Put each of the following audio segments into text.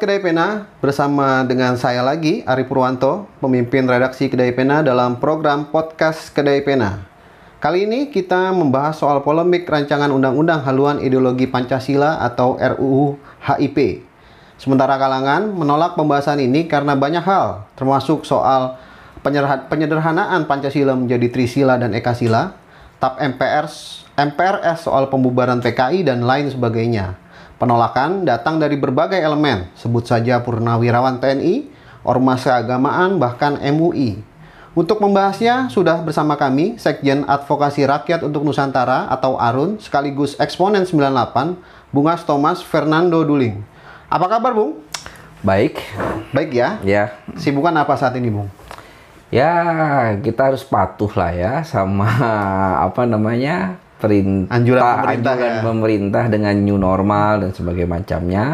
Kedai Pena, bersama dengan saya lagi, Ari Purwanto, pemimpin redaksi Kedai Pena dalam program podcast Kedai Pena. Kali ini kita membahas soal polemik rancangan Undang-Undang Haluan Ideologi Pancasila atau RUU HIP. Sementara kalangan menolak pembahasan ini karena banyak hal, termasuk soal penyederhanaan Pancasila menjadi Trisila dan Ekasila, TAP MPRS, MPRS soal pembubaran PKI, dan lain sebagainya. Penolakan datang dari berbagai elemen, sebut saja Purnawirawan TNI, Ormas Keagamaan, bahkan MUI. Untuk membahasnya, sudah bersama kami Sekjen Advokasi Rakyat untuk Nusantara atau ARUN, sekaligus Eksponen 98, Bungas Thomas Fernando Duling. Apa kabar, Bung? Baik. Baik ya? Ya. Sibukan apa saat ini, Bung? Ya, kita harus patuh lah ya sama apa namanya perintah anjuran pemerintah, anjuran ya. pemerintah dengan new normal dan sebagainya macamnya.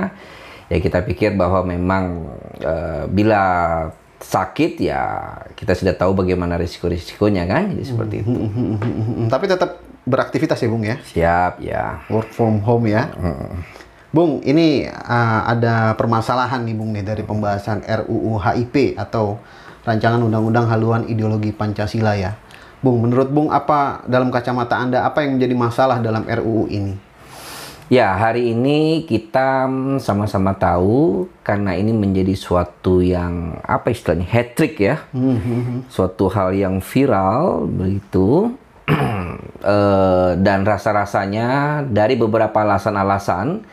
Ya kita pikir bahwa memang uh, bila sakit ya kita sudah tahu bagaimana risiko-risikonya kan, jadi seperti itu. Tapi tetap beraktivitas ya, Bung ya? Siap ya. Work from home ya. Bung, ini uh, ada permasalahan nih Bung nih dari pembahasan RUU HIP atau Rancangan Undang-Undang Haluan Ideologi Pancasila ya. Bung, menurut Bung apa dalam kacamata Anda apa yang menjadi masalah dalam RUU ini? Ya, hari ini kita sama-sama tahu karena ini menjadi suatu yang apa istilahnya hat trick ya. Suatu hal yang viral begitu. Eh, dan rasa-rasanya dari beberapa alasan-alasan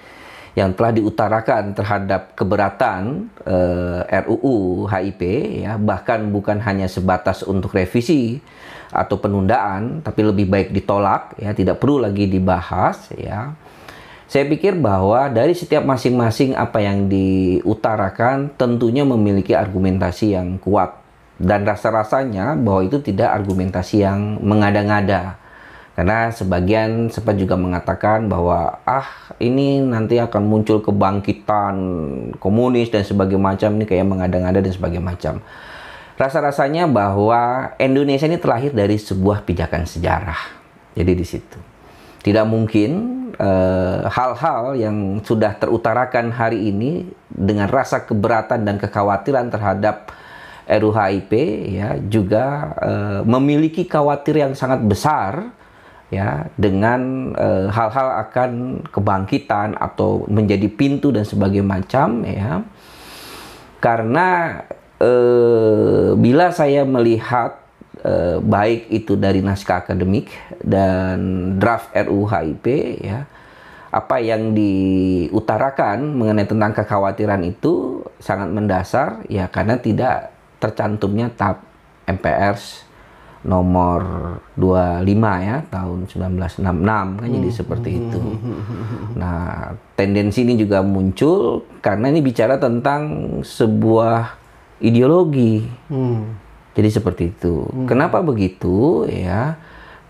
yang telah diutarakan terhadap keberatan eh, RUU HIP ya bahkan bukan hanya sebatas untuk revisi atau penundaan tapi lebih baik ditolak ya tidak perlu lagi dibahas ya. Saya pikir bahwa dari setiap masing-masing apa yang diutarakan tentunya memiliki argumentasi yang kuat. Dan rasa-rasanya bahwa itu tidak argumentasi yang mengada-ngada. Karena sebagian sempat juga mengatakan bahwa ah ini nanti akan muncul kebangkitan komunis dan sebagainya macam ini kayak mengada-ngada dan sebagainya macam. Rasa-rasanya bahwa Indonesia ini terlahir dari sebuah pijakan sejarah. Jadi di situ. Tidak mungkin hal-hal uh, yang sudah terutarakan hari ini dengan rasa keberatan dan kekhawatiran terhadap RUHIP ya juga uh, memiliki khawatir yang sangat besar ya dengan hal-hal uh, akan kebangkitan atau menjadi pintu dan sebagainya macam ya karena uh, bila saya melihat uh, baik itu dari naskah akademik dan draft RUU HIP ya apa yang diutarakan mengenai tentang kekhawatiran itu sangat mendasar ya karena tidak tercantumnya TAP MPRS nomor 25 ya tahun 1966 kan jadi seperti itu. Nah, tendensi ini juga muncul karena ini bicara tentang sebuah ideologi. Hmm. Jadi seperti itu. Hmm. Kenapa begitu ya?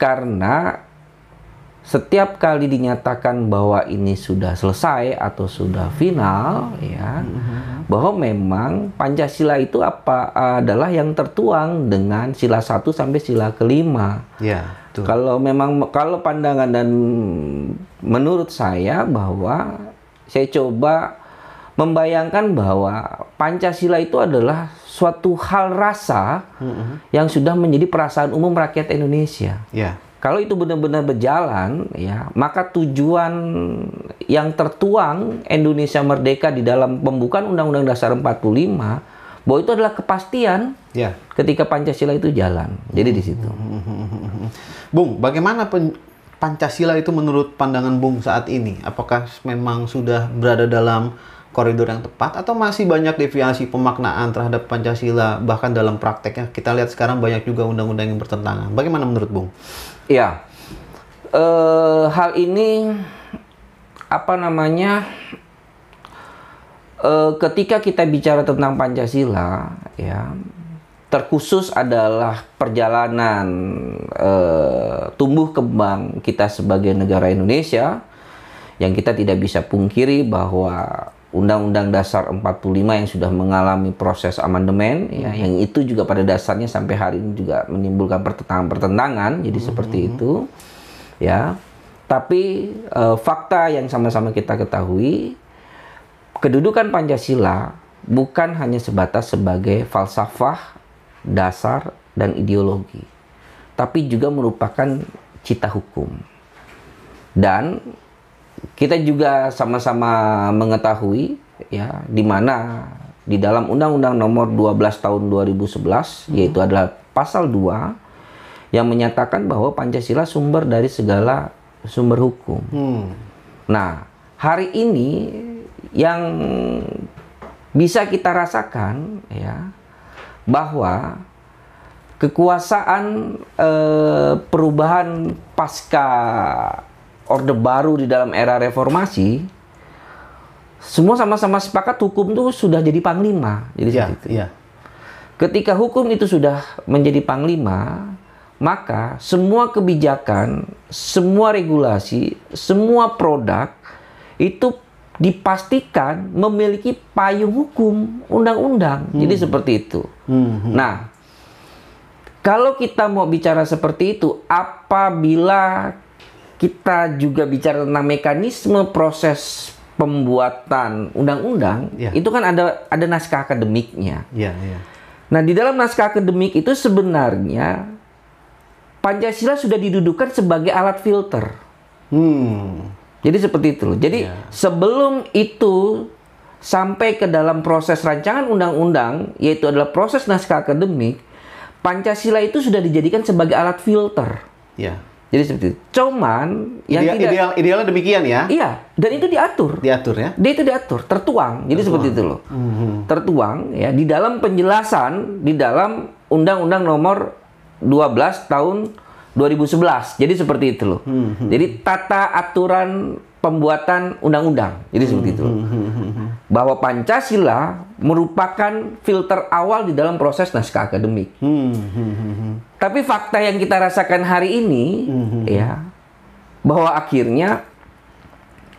Karena setiap kali dinyatakan bahwa ini sudah selesai atau sudah final ya mm-hmm. bahwa memang Pancasila itu apa adalah yang tertuang dengan sila satu sampai sila kelima. Ya, tuh. Kalau memang kalau pandangan dan menurut saya bahwa saya coba membayangkan bahwa Pancasila itu adalah suatu hal rasa mm-hmm. yang sudah menjadi perasaan umum rakyat Indonesia. Ya. Kalau itu benar-benar berjalan, ya, maka tujuan yang tertuang Indonesia merdeka di dalam pembukaan Undang-Undang Dasar 45 bahwa itu adalah kepastian ya. ketika Pancasila itu jalan. Jadi di situ. Bung, bagaimana Pancasila itu menurut pandangan Bung saat ini? Apakah memang sudah berada dalam koridor yang tepat atau masih banyak deviasi pemaknaan terhadap Pancasila bahkan dalam prakteknya kita lihat sekarang banyak juga undang-undang yang bertentangan. Bagaimana menurut Bung? Ya, uh, hal ini apa namanya? Uh, ketika kita bicara tentang Pancasila, ya, terkhusus adalah perjalanan uh, tumbuh kembang kita sebagai negara Indonesia, yang kita tidak bisa pungkiri bahwa Undang-Undang Dasar 45 yang sudah mengalami proses amandemen ya yang itu juga pada dasarnya sampai hari ini juga menimbulkan pertentangan-pertentangan jadi hmm. seperti itu ya tapi uh, fakta yang sama-sama kita ketahui kedudukan Pancasila bukan hanya sebatas sebagai falsafah, dasar, dan ideologi, tapi juga merupakan cita hukum. Dan kita juga sama-sama mengetahui ya di mana di dalam Undang-Undang Nomor 12 Tahun 2011 yaitu adalah pasal 2 yang menyatakan bahwa Pancasila sumber dari segala sumber hukum. Hmm. Nah, hari ini yang bisa kita rasakan ya bahwa kekuasaan eh, perubahan pasca orde baru di dalam era reformasi semua sama-sama sepakat hukum itu sudah jadi panglima. Jadi seperti itu. iya. Ketika hukum itu sudah menjadi panglima, maka semua kebijakan, semua regulasi, semua produk itu dipastikan memiliki payung hukum undang-undang. Jadi seperti itu. Hmm. Nah, kalau kita mau bicara seperti itu, apabila kita juga bicara tentang mekanisme proses pembuatan undang-undang, Ya. itu kan ada ada naskah akademiknya. Iya, iya. Nah, di dalam naskah akademik itu sebenarnya Pancasila sudah didudukan sebagai alat filter. Hmm. Jadi seperti itu. Jadi Ya. sebelum itu sampai ke dalam proses rancangan undang-undang, yaitu adalah proses naskah akademik, Pancasila itu sudah dijadikan sebagai alat filter. Iya. Jadi seperti itu. Cuman yang Ideal, tidak ideal idealnya demikian ya. Iya, dan itu diatur. Diatur ya. Dia itu diatur, tertuang. Jadi seperti itu loh. Tertuang ya di dalam penjelasan di dalam Undang-Undang Nomor 12 tahun 2011. Jadi seperti itu loh. Jadi tata aturan pembuatan undang-undang. Jadi seperti itu. loh. Bahwa Pancasila merupakan filter awal di dalam proses naskah akademik. Hmm. hmm, hmm, hmm. Tapi fakta yang kita rasakan hari ini, ya, bahwa akhirnya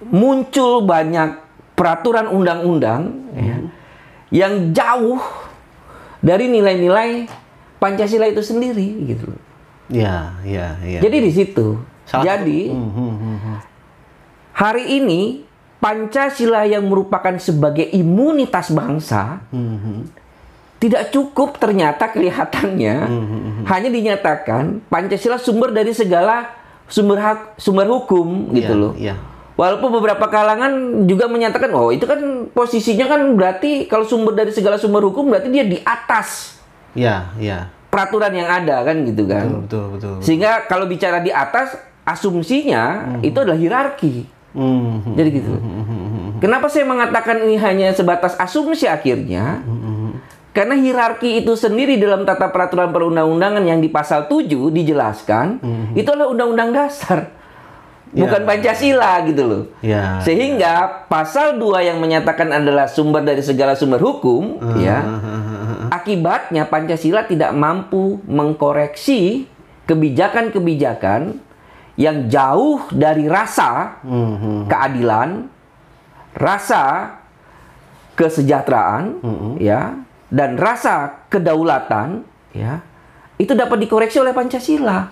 muncul banyak peraturan undang-undang ya, yang jauh dari nilai-nilai Pancasila itu sendiri, gitu. loh. Iya, iya, iya. Jadi di situ. Salah Jadi Hmm, hmm, hmm, hmm. hari ini Pancasila yang merupakan sebagai imunitas bangsa Hmm, hmm. tidak cukup ternyata kelihatannya hanya dinyatakan Pancasila sumber dari segala sumber hak sumber hukum gitu Iya, loh. Iya. Walaupun beberapa kalangan juga menyatakan oh itu kan posisinya kan berarti kalau sumber dari segala sumber hukum berarti dia di atas Iya, iya. peraturan yang ada kan gitu kan. Betul, betul, betul. Sehingga kalau bicara di atas asumsinya itu adalah hierarki. Hmm, hmm. Jadi gitu. Kenapa saya mengatakan ini hanya sebatas asumsi akhirnya? Karena hierarki itu sendiri dalam tata peraturan perundang-undangan yang di pasal 7 dijelaskan, itu adalah undang-undang dasar. Bukan Pancasila gitu loh. Ya. Sehingga pasal 2 yang menyatakan adalah sumber dari segala sumber hukum, ya. Akibatnya Pancasila tidak mampu mengkoreksi kebijakan-kebijakan yang jauh dari rasa Hmm, hmm. keadilan, rasa kesejahteraan, ya, dan rasa kedaulatan, ya, itu dapat dikoreksi oleh Pancasila.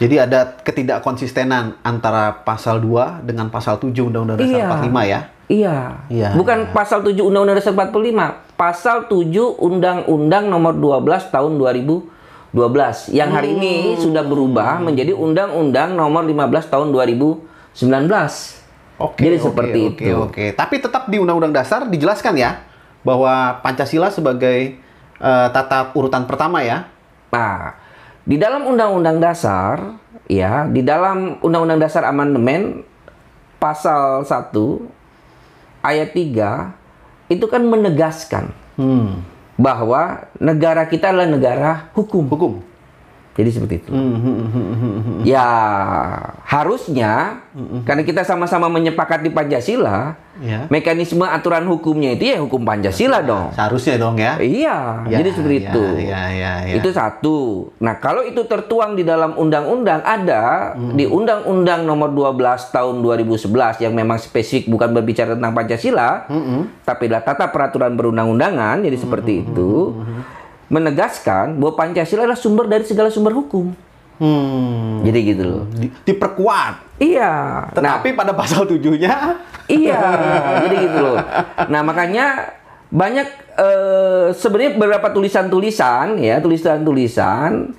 Jadi ada ketidakkonsistenan antara pasal 2 dengan pasal 7 Undang-Undang Dasar Iya. 45 ya. Iya. Iya, Bukan pasal 7 Undang-Undang Dasar 45, pasal 7 Undang-Undang Nomor 12 Tahun 2012 yang hari ini sudah berubah menjadi Undang-Undang Nomor 15 Tahun 2019. Oke, Jadi oke, seperti oke, itu. Oke, Tapi tetap di Undang-Undang Dasar dijelaskan ya bahwa Pancasila sebagai eh, tata urutan pertama ya. Nah, di dalam Undang-Undang Dasar, ya, di dalam Undang-Undang Dasar Amandemen pasal 1 ayat 3 itu kan menegaskan Hmm. Bahwa negara kita adalah negara hukum. Hukum. Jadi seperti itu. Hmm, hmm, hmm, hmm, hmm, hmm. Ya, harusnya karena kita sama-sama menyepakati Pancasila, Ya. mekanisme aturan hukumnya itu ya hukum Pancasila dong. Seharusnya dong ya. Iya, Ya, jadi seperti ya, itu. ya, ya, ya. Itu satu. Nah, kalau itu tertuang di dalam undang-undang ada di Undang-Undang Nomor 12 Tahun 2011 yang memang spesifik bukan berbicara tentang Pancasila, tapi adalah tata peraturan perundang-undangan, jadi seperti itu. Menegaskan bahwa Pancasila adalah sumber dari segala sumber hukum. Hmm. Jadi gitu loh. Di- diperkuat. Iya. Nah, Tetapi pada pasal tujuhnya Iya, jadi gitu loh. Nah makanya banyak eh, sebenarnya beberapa tulisan-tulisan ya, tulisan-tulisan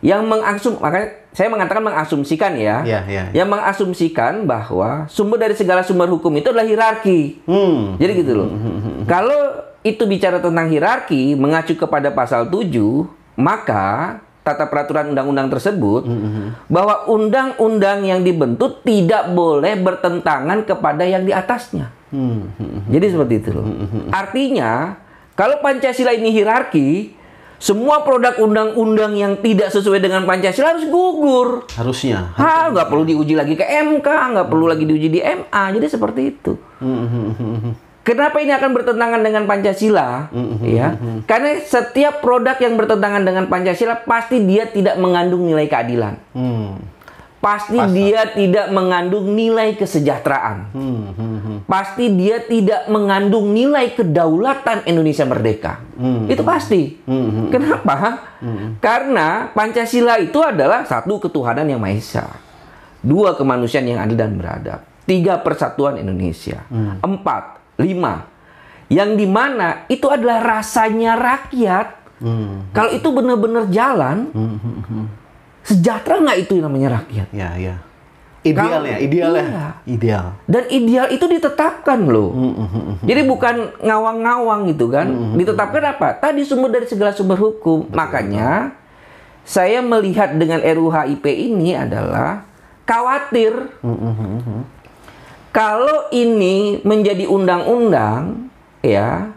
yang mengasum makanya saya mengatakan mengasumsikan ya, Iya, iya. yang mengasumsikan bahwa sumber dari segala sumber hukum itu adalah hierarki. hmm, Jadi gitu loh. Kalau itu bicara tentang hierarki mengacu kepada pasal 7, maka tata peraturan undang-undang tersebut bahwa undang-undang yang dibentuk tidak boleh bertentangan kepada yang di atasnya. hmm, hmm. Jadi seperti itu loh. Artinya, kalau Pancasila ini hierarki, semua produk undang-undang yang tidak sesuai dengan Pancasila harus gugur. harusnya. Ah, nggak perlu diuji lagi ke MK, nggak perlu lagi diuji di MA. Jadi seperti itu. Hmm, hmm, hmm, hmm. Kenapa ini akan bertentangan dengan Pancasila? Ya, karena setiap produk yang bertentangan dengan Pancasila pasti dia tidak mengandung nilai keadilan. Hmm, Pasti dia tidak mengandung nilai kesejahteraan. hmm, hmm, hmm. Pasti dia tidak mengandung nilai kedaulatan Indonesia merdeka. Itu pasti. Kenapa? Karena Pancasila itu adalah satu ketuhanan yang maha esa, dua kemanusiaan yang adil dan beradab, tiga persatuan Indonesia, empat, lima, yang di mana itu adalah rasanya rakyat. Hmm. Kalau itu benar-benar jalan, sejahtera nggak itu namanya rakyat? Ya, ya. Ideal Kalau- ya, ideal ya. Iya. Ideal. Dan ideal itu ditetapkan loh. Jadi bukan ngawang-ngawang gitu kan. Ditetapkan apa? Tadi sumber dari segala sumber hukum. Makanya saya melihat dengan RUHIP ini adalah khawatir kalau ini menjadi undang-undang ya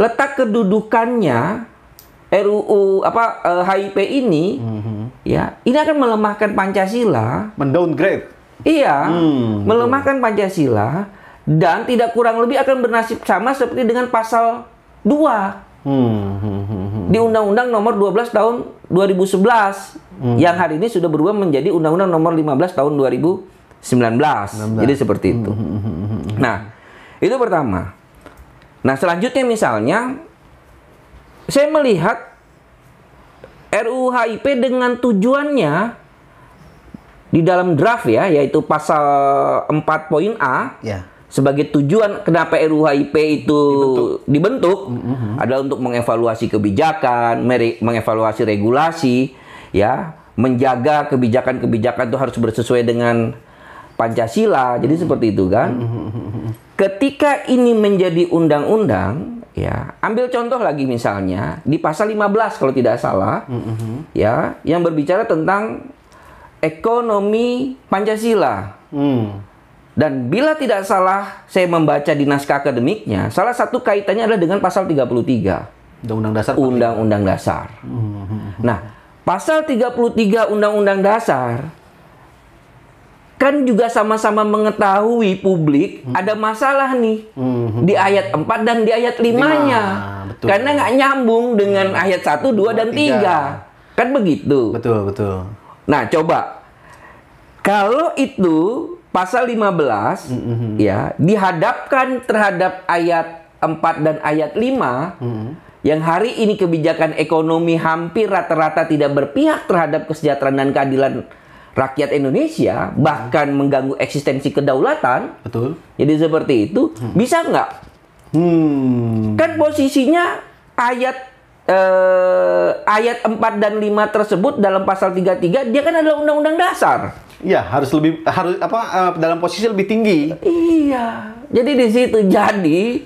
letak kedudukannya RUU apa eh, HIP ini ya ini akan melemahkan Pancasila. Mendowngrade. Iya, Hmm, melemahkan Pancasila dan tidak kurang lebih akan bernasib sama seperti dengan pasal 2 Hmm, hmm, hmm, hmm. di Undang-Undang Nomor 12 Tahun 2011 yang hari ini sudah berubah menjadi Undang-Undang Nomor 15 Tahun 2019. Jadi seperti itu. Nah, itu pertama. Nah, selanjutnya misalnya saya melihat RUU HIP dengan tujuannya di dalam draft ya, yaitu pasal 4 poin A Ya. sebagai tujuan kenapa RUHIP itu dibentuk, adalah untuk mengevaluasi kebijakan, mengevaluasi regulasi, ya, menjaga kebijakan-kebijakan itu harus bersesuai dengan Pancasila. Jadi seperti itu kan. Ketika ini menjadi undang-undang, ya, ambil contoh lagi misalnya di pasal 15 kalau tidak salah, ya, yang berbicara tentang ekonomi Pancasila. Hmm. Dan bila tidak salah saya membaca di naskah akademiknya, salah satu kaitannya adalah dengan pasal 33 Undang-undang dasar. Undang-Undang Dasar. Nah, pasal 33 Undang-Undang Dasar kan juga sama-sama mengetahui publik ada masalah nih Hmm. di ayat 4 dan di ayat 5-nya. betul. Karena nggak nyambung dengan ayat 1, 2 dan tiga. 3. Kan begitu. Betul, betul. Nah, coba kalau itu pasal 15 ya dihadapkan terhadap ayat 4 dan ayat 5 yang hari ini kebijakan ekonomi hampir rata-rata tidak berpihak terhadap kesejahteraan dan keadilan rakyat Indonesia, bahkan mengganggu eksistensi kedaulatan. Betul. Jadi seperti itu, bisa nggak Hmm. kan posisinya ayat eh, ayat 4 dan 5 tersebut dalam pasal 33 dia kan adalah undang-undang dasar. Ya, harus lebih harus apa eh, dalam posisi lebih tinggi. Iya. Jadi di situ jadi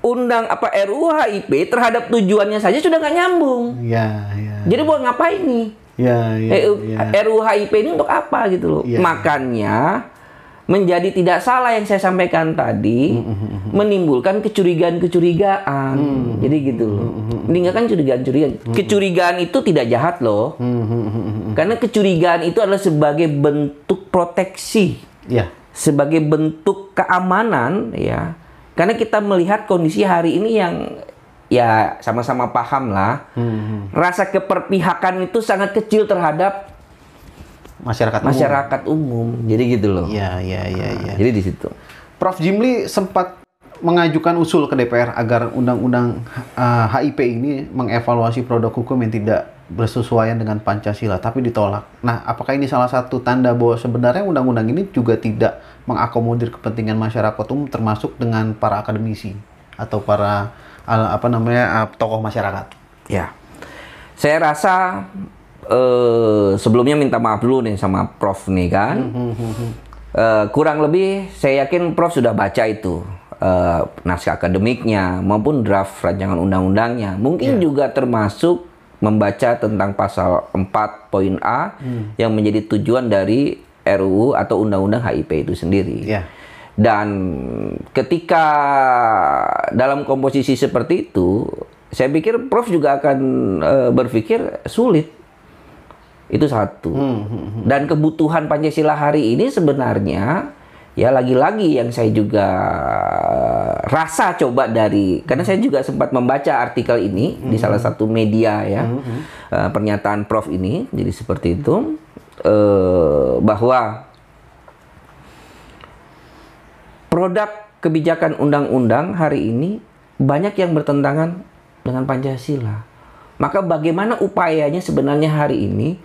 undang apa RUU HIP terhadap tujuannya saja sudah nggak nyambung. Ya, ya. Jadi buat ngapain nih? Ya, ya. RU ya. RUU HIP ini untuk apa gitu loh. Iya. Makanya menjadi tidak salah yang saya sampaikan tadi menimbulkan kecurigaan-kecurigaan. Jadi gitu loh. Meninggalkan curigaan-curigaan. Kecurigaan itu tidak jahat loh. Karena kecurigaan itu adalah sebagai bentuk proteksi, Ya. sebagai bentuk keamanan ya. Karena kita melihat kondisi hari ini yang ya sama-sama paham lah. Hmm, Rasa keperpihakan itu sangat kecil terhadap Masyarakat umum. masyarakat umum. Jadi gitu loh. Ya, ya, ya, ya. Jadi di situ. Prof. Jimli sempat mengajukan usul ke DPR agar undang-undang eh, HIP ini mengevaluasi produk hukum yang tidak bersesuaian dengan Pancasila, tapi ditolak. Nah, apakah ini salah satu tanda bahwa sebenarnya undang-undang ini juga tidak mengakomodir kepentingan masyarakat umum, termasuk dengan para akademisi atau para apa namanya uh, tokoh masyarakat? Ya, saya rasa eh, sebelumnya minta maaf dulu nih sama Prof nih kan. Eh, kurang lebih saya yakin Prof sudah baca itu eh, naskah akademiknya maupun draft rancangan undang-undangnya. Mungkin juga termasuk membaca tentang pasal 4 poin A yang menjadi tujuan dari RUU atau Undang-Undang HIP itu sendiri. Ya. Dan ketika dalam komposisi seperti itu, saya pikir Prof juga akan eh, berpikir sulit. Itu satu. Dan kebutuhan Pancasila hari ini sebenarnya ya lagi-lagi yang saya juga rasa coba dari karena saya juga sempat membaca artikel ini di salah satu media ya eh, pernyataan Prof ini jadi seperti itu eh, bahwa produk kebijakan undang-undang hari ini banyak yang bertentangan dengan Pancasila. Maka bagaimana upayanya sebenarnya hari ini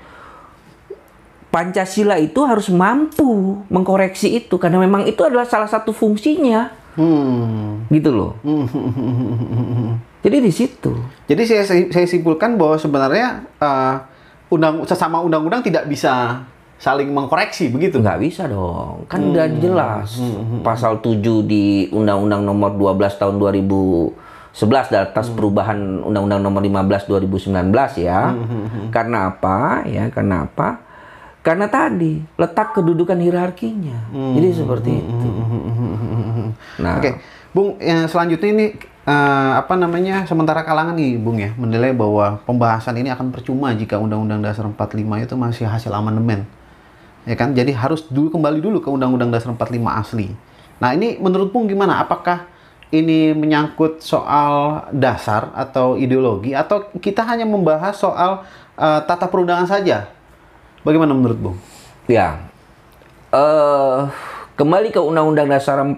Pancasila itu harus mampu mengkoreksi itu karena memang itu adalah salah satu fungsinya. Hmm. Gitu loh. Jadi di situ. Jadi saya saya simpulkan bahwa sebenarnya uh, undang sesama undang-undang tidak bisa saling mengkoreksi begitu. Nggak bisa dong. Kan udah jelas. Pasal 7 di Undang-Undang Nomor 12 tahun 2011 atas perubahan Undang-Undang Nomor 15 2019 ya. Karena apa? Ya, karena apa? Karena tadi letak kedudukan hierarkinya. Jadi seperti itu. Nah, Oke, Bung, yang selanjutnya ini eh, apa namanya? Sementara kalangan nih, Bung ya, menilai bahwa pembahasan ini akan percuma jika Undang-Undang Dasar 45 itu masih hasil amandemen. Ya kan? Jadi harus dulu kembali dulu ke Undang-Undang Dasar 45 asli. Nah, ini menurut Bung gimana? Apakah ini menyangkut soal dasar atau ideologi atau kita hanya membahas soal eh, tata perundangan saja? Bagaimana menurut Bung? Ya, eh kembali ke Undang-Undang Dasar 45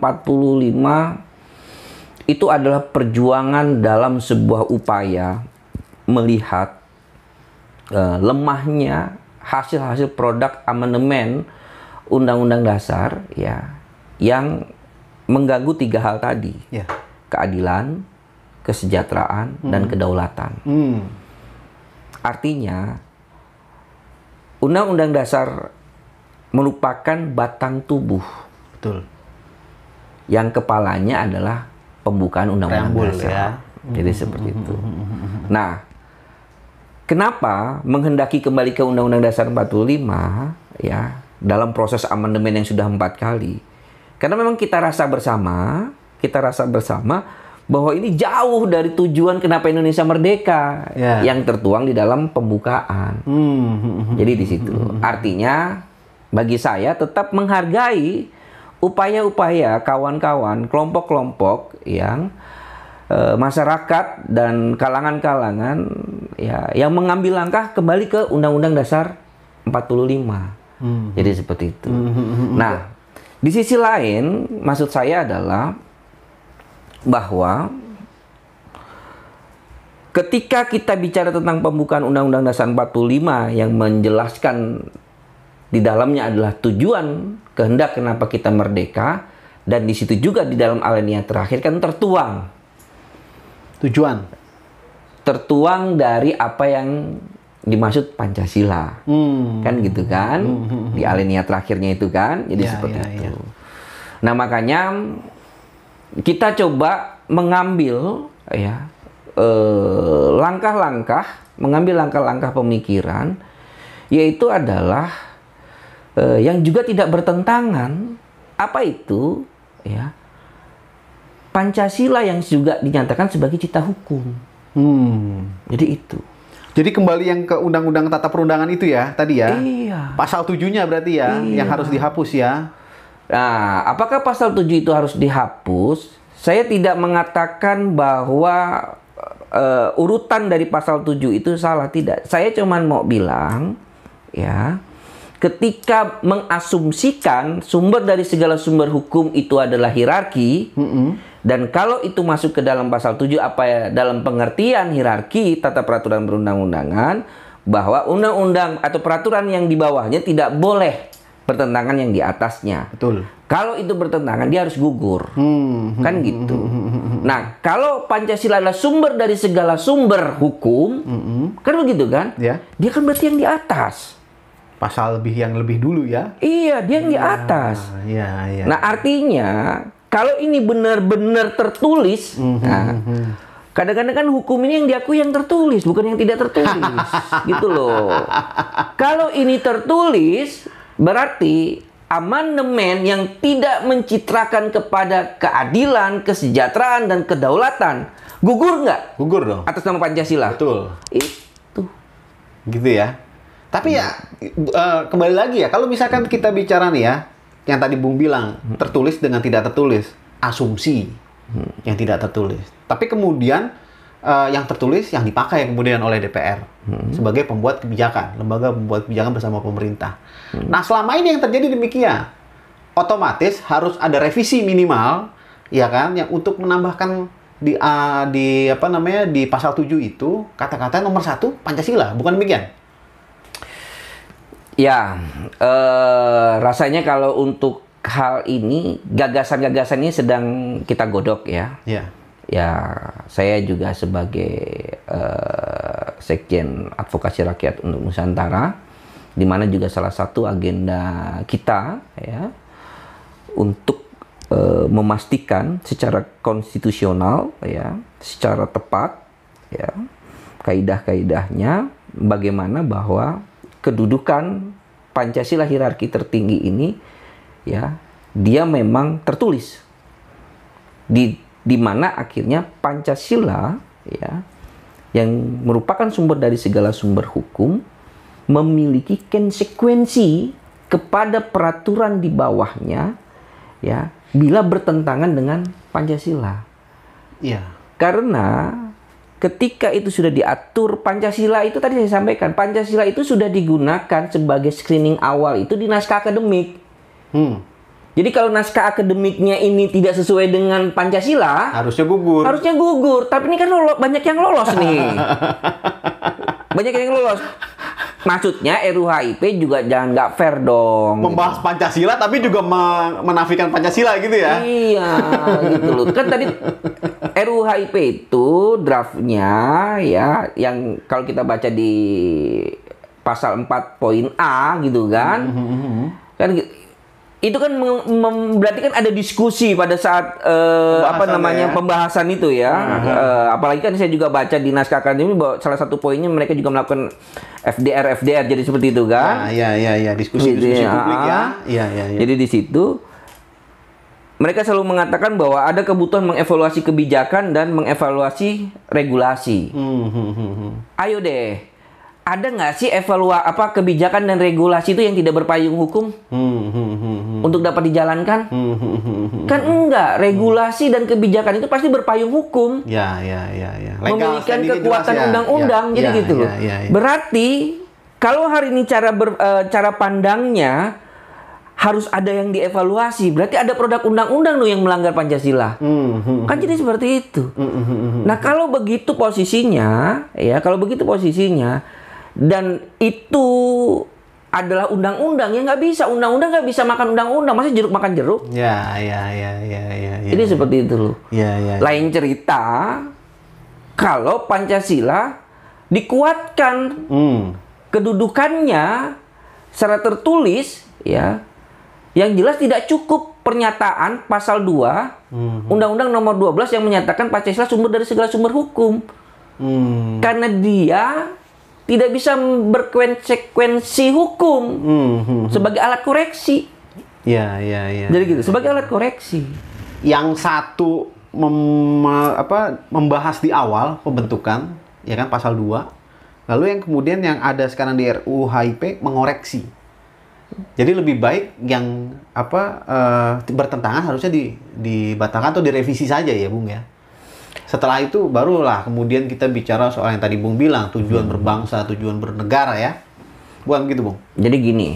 itu adalah perjuangan dalam sebuah upaya melihat eh, lemahnya hasil-hasil produk amandemen Undang-Undang Dasar ya yang mengganggu tiga hal tadi Ya. keadilan, kesejahteraan, dan kedaulatan. Hmm. Artinya, Undang-Undang Dasar merupakan batang tubuh Betul. yang kepalanya adalah pembukaan Undang-Undang Dasar. ya. Jadi seperti itu. Nah, kenapa menghendaki kembali ke Undang-Undang Dasar 45 ya dalam proses amandemen yang sudah empat kali? Karena memang kita rasa bersama, kita rasa bersama bahwa ini jauh dari tujuan kenapa Indonesia merdeka Ya. yang tertuang di dalam pembukaan. Hmm. Jadi di situ. Artinya bagi saya tetap menghargai upaya-upaya kawan-kawan, kelompok-kelompok yang eh, masyarakat dan kalangan-kalangan ya yang mengambil langkah kembali ke Undang-Undang Dasar 45. Hmm. Jadi seperti itu. Nah, di sisi lain maksud saya adalah bahwa ketika kita bicara tentang pembukaan Undang-Undang Dasar 45 yang menjelaskan di dalamnya adalah tujuan kehendak kenapa kita merdeka dan di situ juga di dalam alinea terakhir kan tertuang Tujuan. tertuang dari apa yang dimaksud Pancasila Hmm. kan gitu kan di alinea terakhirnya itu kan jadi Ya, seperti ya, itu ya. nah makanya kita coba mengambil ya eh, langkah-langkah mengambil langkah-langkah pemikiran yaitu adalah eh, yang juga tidak bertentangan apa itu ya Pancasila yang juga dinyatakan sebagai cita hukum Hmm. jadi itu Jadi kembali yang ke undang-undang tata perundangan itu ya tadi ya. iya Pasal tujuhnya berarti ya Iya. yang harus dihapus ya. Nah, apakah pasal 7 itu harus dihapus? Saya tidak mengatakan bahwa eh, urutan dari pasal 7 itu salah tidak. Saya cuman mau bilang ya, ketika mengasumsikan sumber dari segala sumber hukum itu adalah hierarki dan kalau itu masuk ke dalam pasal 7 apa ya dalam pengertian hierarki tata peraturan perundang-undangan bahwa undang-undang atau peraturan yang di bawahnya tidak boleh bertentangan yang di atasnya. Betul. Kalau itu bertentangan dia harus gugur. Hmm. Kan gitu. Nah, kalau Pancasila adalah sumber dari segala sumber hukum, kan begitu kan? Ya. Dia kan berarti yang di atas. Pasal lebih yang lebih dulu ya. Iya, dia yang di atas. Iya, iya. Nah, artinya kalau ini benar-benar tertulis, nah, kadang-kadang kan hukum ini yang diakui yang tertulis, bukan yang tidak tertulis, gitu loh. Kalau ini tertulis, berarti amandemen yang tidak mencitrakan kepada keadilan, kesejahteraan, dan kedaulatan gugur nggak Gugur dong. atas nama Pancasila? Betul. Itu. Gitu ya. Tapi ya eh, kembali lagi ya, kalau misalkan kita bicara nih ya, yang tadi Bung bilang tertulis dengan tidak tertulis, asumsi yang tidak tertulis. Tapi kemudian eh, yang tertulis yang dipakai kemudian oleh DPR sebagai pembuat kebijakan, lembaga pembuat kebijakan bersama pemerintah. Nah selama ini yang terjadi demikian, otomatis harus ada revisi minimal, ya kan, yang untuk menambahkan di ah, di apa namanya di pasal 7 itu kata-kata nomor satu Pancasila, bukan demikian? Ya, eh, rasanya kalau untuk hal ini gagasan-gagasan ini sedang kita godok ya. Ya. Ya, saya juga sebagai eh, Sekjen Advokasi Rakyat untuk Nusantara, di mana juga salah satu agenda kita ya untuk eh, memastikan secara konstitusional ya, secara tepat ya, kaidah-kaidahnya bagaimana bahwa kedudukan Pancasila hierarki tertinggi ini ya dia memang tertulis di di mana akhirnya Pancasila ya yang merupakan sumber dari segala sumber hukum memiliki konsekuensi kepada peraturan di bawahnya ya bila bertentangan dengan Pancasila. Iya. Karena ketika itu sudah diatur Pancasila itu tadi saya sampaikan Pancasila itu sudah digunakan sebagai screening awal itu di naskah akademik. Hmm. Jadi kalau naskah akademiknya ini tidak sesuai dengan Pancasila, Harusnya gugur. harusnya gugur. Tapi ini kan lolo- banyak yang lolos nih. banyak yang lolos. Maksudnya RUHIP juga jangan nggak fair dong. Membahas Pancasila tapi juga me- menafikan Pancasila gitu ya. Iya, gitu loh. Kan tadi RUHIP itu draftnya ya, yang kalau kita baca di pasal 4 poin A gitu kan, kan gi- itu kan berarti kan ada diskusi pada saat eh, apa namanya ya. pembahasan itu ya. Eh, apalagi kan saya juga baca di naskah akademi bahwa salah satu poinnya mereka juga melakukan FDR FDR jadi seperti itu kan. Nah, iya iya iya diskusi-diskusi Gitu ya. publik ya. Iya iya iya. Jadi di situ mereka selalu mengatakan bahwa ada kebutuhan mengevaluasi kebijakan dan mengevaluasi regulasi. Hmm, hmm, hmm, hmm. Ayo deh, ada nggak sih evalua apa kebijakan dan regulasi itu yang tidak berpayung hukum Hmm, hmm, hmm, hmm. untuk dapat dijalankan? Hmm, hmm, hmm, hmm. Kan enggak, regulasi dan kebijakan itu pasti berpayung hukum. Ya ya ya ya. memiliki standingnya kekuatan ya. undang-undang Ya, jadi ya, gitu loh. ya, ya, ya. Berarti kalau hari ini cara ber, eh, cara pandangnya harus ada yang dievaluasi, berarti ada produk undang-undang loh yang melanggar Pancasila. Hmm, hmm, Kan jadi seperti itu. hmm, hmm, hmm, hmm. Nah, kalau begitu posisinya, ya kalau begitu posisinya dan itu adalah undang-undang ya nggak bisa undang-undang nggak bisa makan undang-undang masa jeruk makan jeruk Ya ya ya ya ya. ya. jadi seperti itu loh Ya ya. lain cerita kalau Pancasila dikuatkan Hmm. kedudukannya secara tertulis ya yang jelas tidak cukup pernyataan pasal 2 Hmm. Undang-Undang nomor 12 yang menyatakan Pancasila sumber dari segala sumber hukum Hmm. karena dia tidak bisa berkonsekuensi hukum Hmm, hmm. sebagai alat koreksi Ya ya ya. jadi gitu sebagai alat koreksi yang satu mem- apa, membahas di awal pembentukan, ya kan pasal 2. Lalu yang kemudian yang ada sekarang di RUU HIP mengoreksi. Jadi lebih baik yang apa eh, bertentangan harusnya di dibatalkan atau direvisi saja ya, Bung ya. Setelah itu barulah kemudian kita bicara soal yang tadi Bung bilang, tujuan berbangsa, tujuan bernegara ya. Bukan begitu, Bung? jadi gini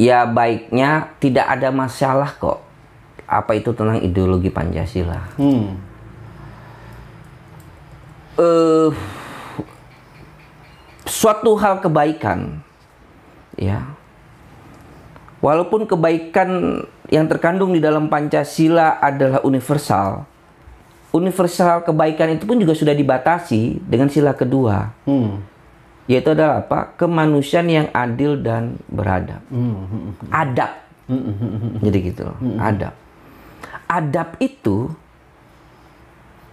ya baiknya tidak ada masalah kok apa itu tentang ideologi Pancasila Hmm. eh suatu hal kebaikan ya walaupun kebaikan yang terkandung di dalam Pancasila adalah universal. Universal kebaikan itu pun juga sudah dibatasi dengan sila kedua. Hmm. yaitu adalah apa? Kemanusiaan yang adil dan beradab. Hmm. adab. Jadi gitu. Loh adab. Adab itu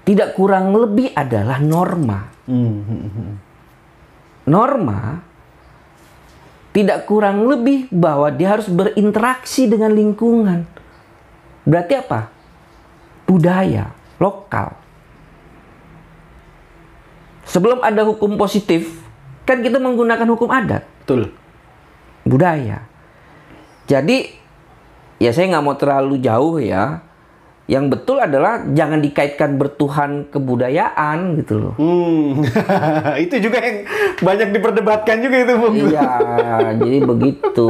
tidak kurang lebih adalah norma. Hmm. norma tidak kurang lebih bahwa dia harus berinteraksi dengan lingkungan. Berarti apa? Budaya lokal. Sebelum ada hukum positif, kan kita menggunakan hukum adat, Betul. budaya. Jadi, ya saya nggak mau terlalu jauh ya. Yang betul adalah jangan dikaitkan bertuhan kebudayaan gitu loh. Hmm. itu juga yang banyak diperdebatkan juga itu, Bung. Iya, jadi begitu.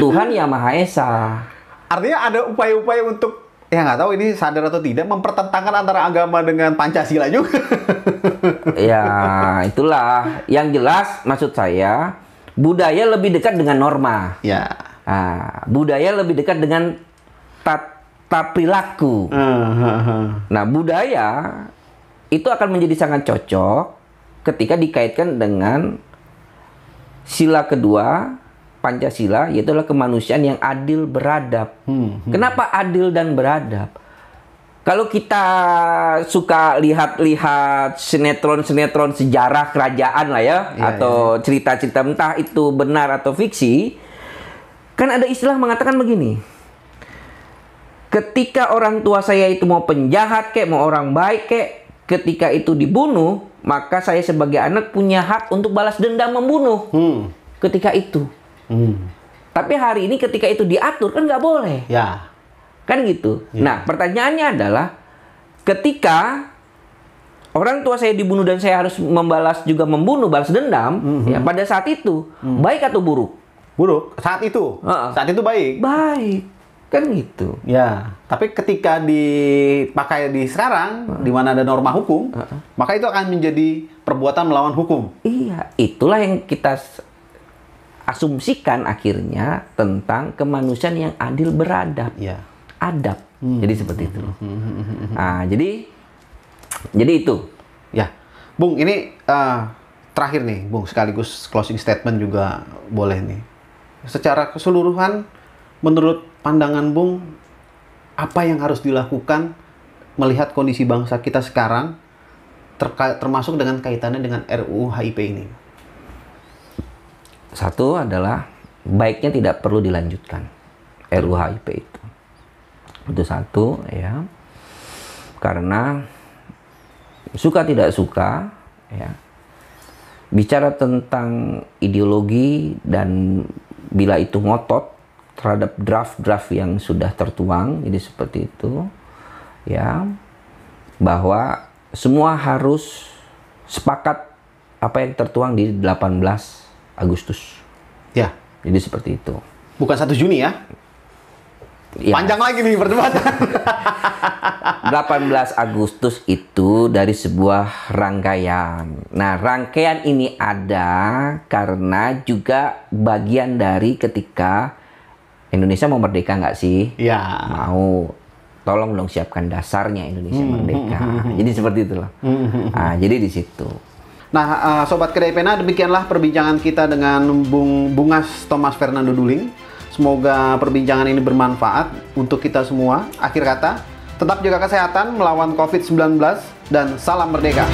Tuhan ya Maha Esa. Artinya ada upaya-upaya untuk ya nggak tahu ini sadar atau tidak mempertentangkan antara agama dengan Pancasila juga. Ya, itulah. Yang jelas maksud saya budaya lebih dekat dengan norma. ya. Ah, budaya lebih dekat dengan tata perilaku. Nah, budaya itu akan menjadi sangat cocok ketika dikaitkan dengan sila kedua Pancasila yaitu adalah kemanusiaan yang adil beradab. Kenapa adil dan beradab? Kalau kita suka lihat-lihat sinetron-sinetron sejarah kerajaan lah ya, Iya, atau cerita-cerita entah itu benar atau fiksi, kan ada istilah mengatakan begini. Ketika orang tua saya itu mau penjahat kek, mau orang baik kek, ketika itu dibunuh, maka saya sebagai anak punya hak untuk balas dendam membunuh. Hmm. Ketika itu. Hmm. Tapi hari ini ketika itu diatur kan nggak boleh. Ya. Kan gitu. Nah, pertanyaannya adalah ketika orang tua saya dibunuh dan saya harus membalas juga membunuh balas dendam, ya pada saat itu baik atau buruk? Buruk. Saat itu. Heeh. Saat itu baik. Baik. Kan gitu. Ya, tapi ketika dipakai di sekarang, di mana ada norma hukum, maka itu akan menjadi perbuatan melawan hukum. Iya, itulah yang kita asumsikan akhirnya tentang kemanusiaan yang adil beradab. Ya. Adab. Jadi seperti itu. Nah, jadi jadi itu. Ya, Bung, ini eh, terakhir nih, Bung, sekaligus closing statement juga boleh nih. Secara keseluruhan, menurut pandangan Bung, apa yang harus dilakukan melihat kondisi bangsa kita sekarang, termasuk dengan kaitannya dengan RUU HIP ini? Satu adalah baiknya tidak perlu dilanjutkan RUU HIP itu. Itu satu ya. Karena suka tidak suka ya. Bicara tentang ideologi dan bila itu ngotot terhadap draft-draft yang sudah tertuang jadi seperti itu ya bahwa semua harus sepakat apa yang tertuang di 18 Agustus. Ya, Jadi seperti itu. bukan 1 Juni ya. Ya, Panjang lagi nih perdebatan. 18 Agustus itu dari sebuah rangkaian. Nah, rangkaian ini ada karena juga bagian dari ketika Indonesia mau merdeka nggak sih? ya. Mau. Tolong dong siapkan dasarnya Indonesia merdeka. Jadi seperti itulah. Nah, jadi di situ. Nah, eh, Sobat Kedai Pena, demikianlah perbincangan kita dengan Bung Bungas Thomas Fernando Duling. Semoga perbincangan ini bermanfaat untuk kita semua. Akhir kata, tetap jaga kesehatan melawan COVID-19 dan salam merdeka.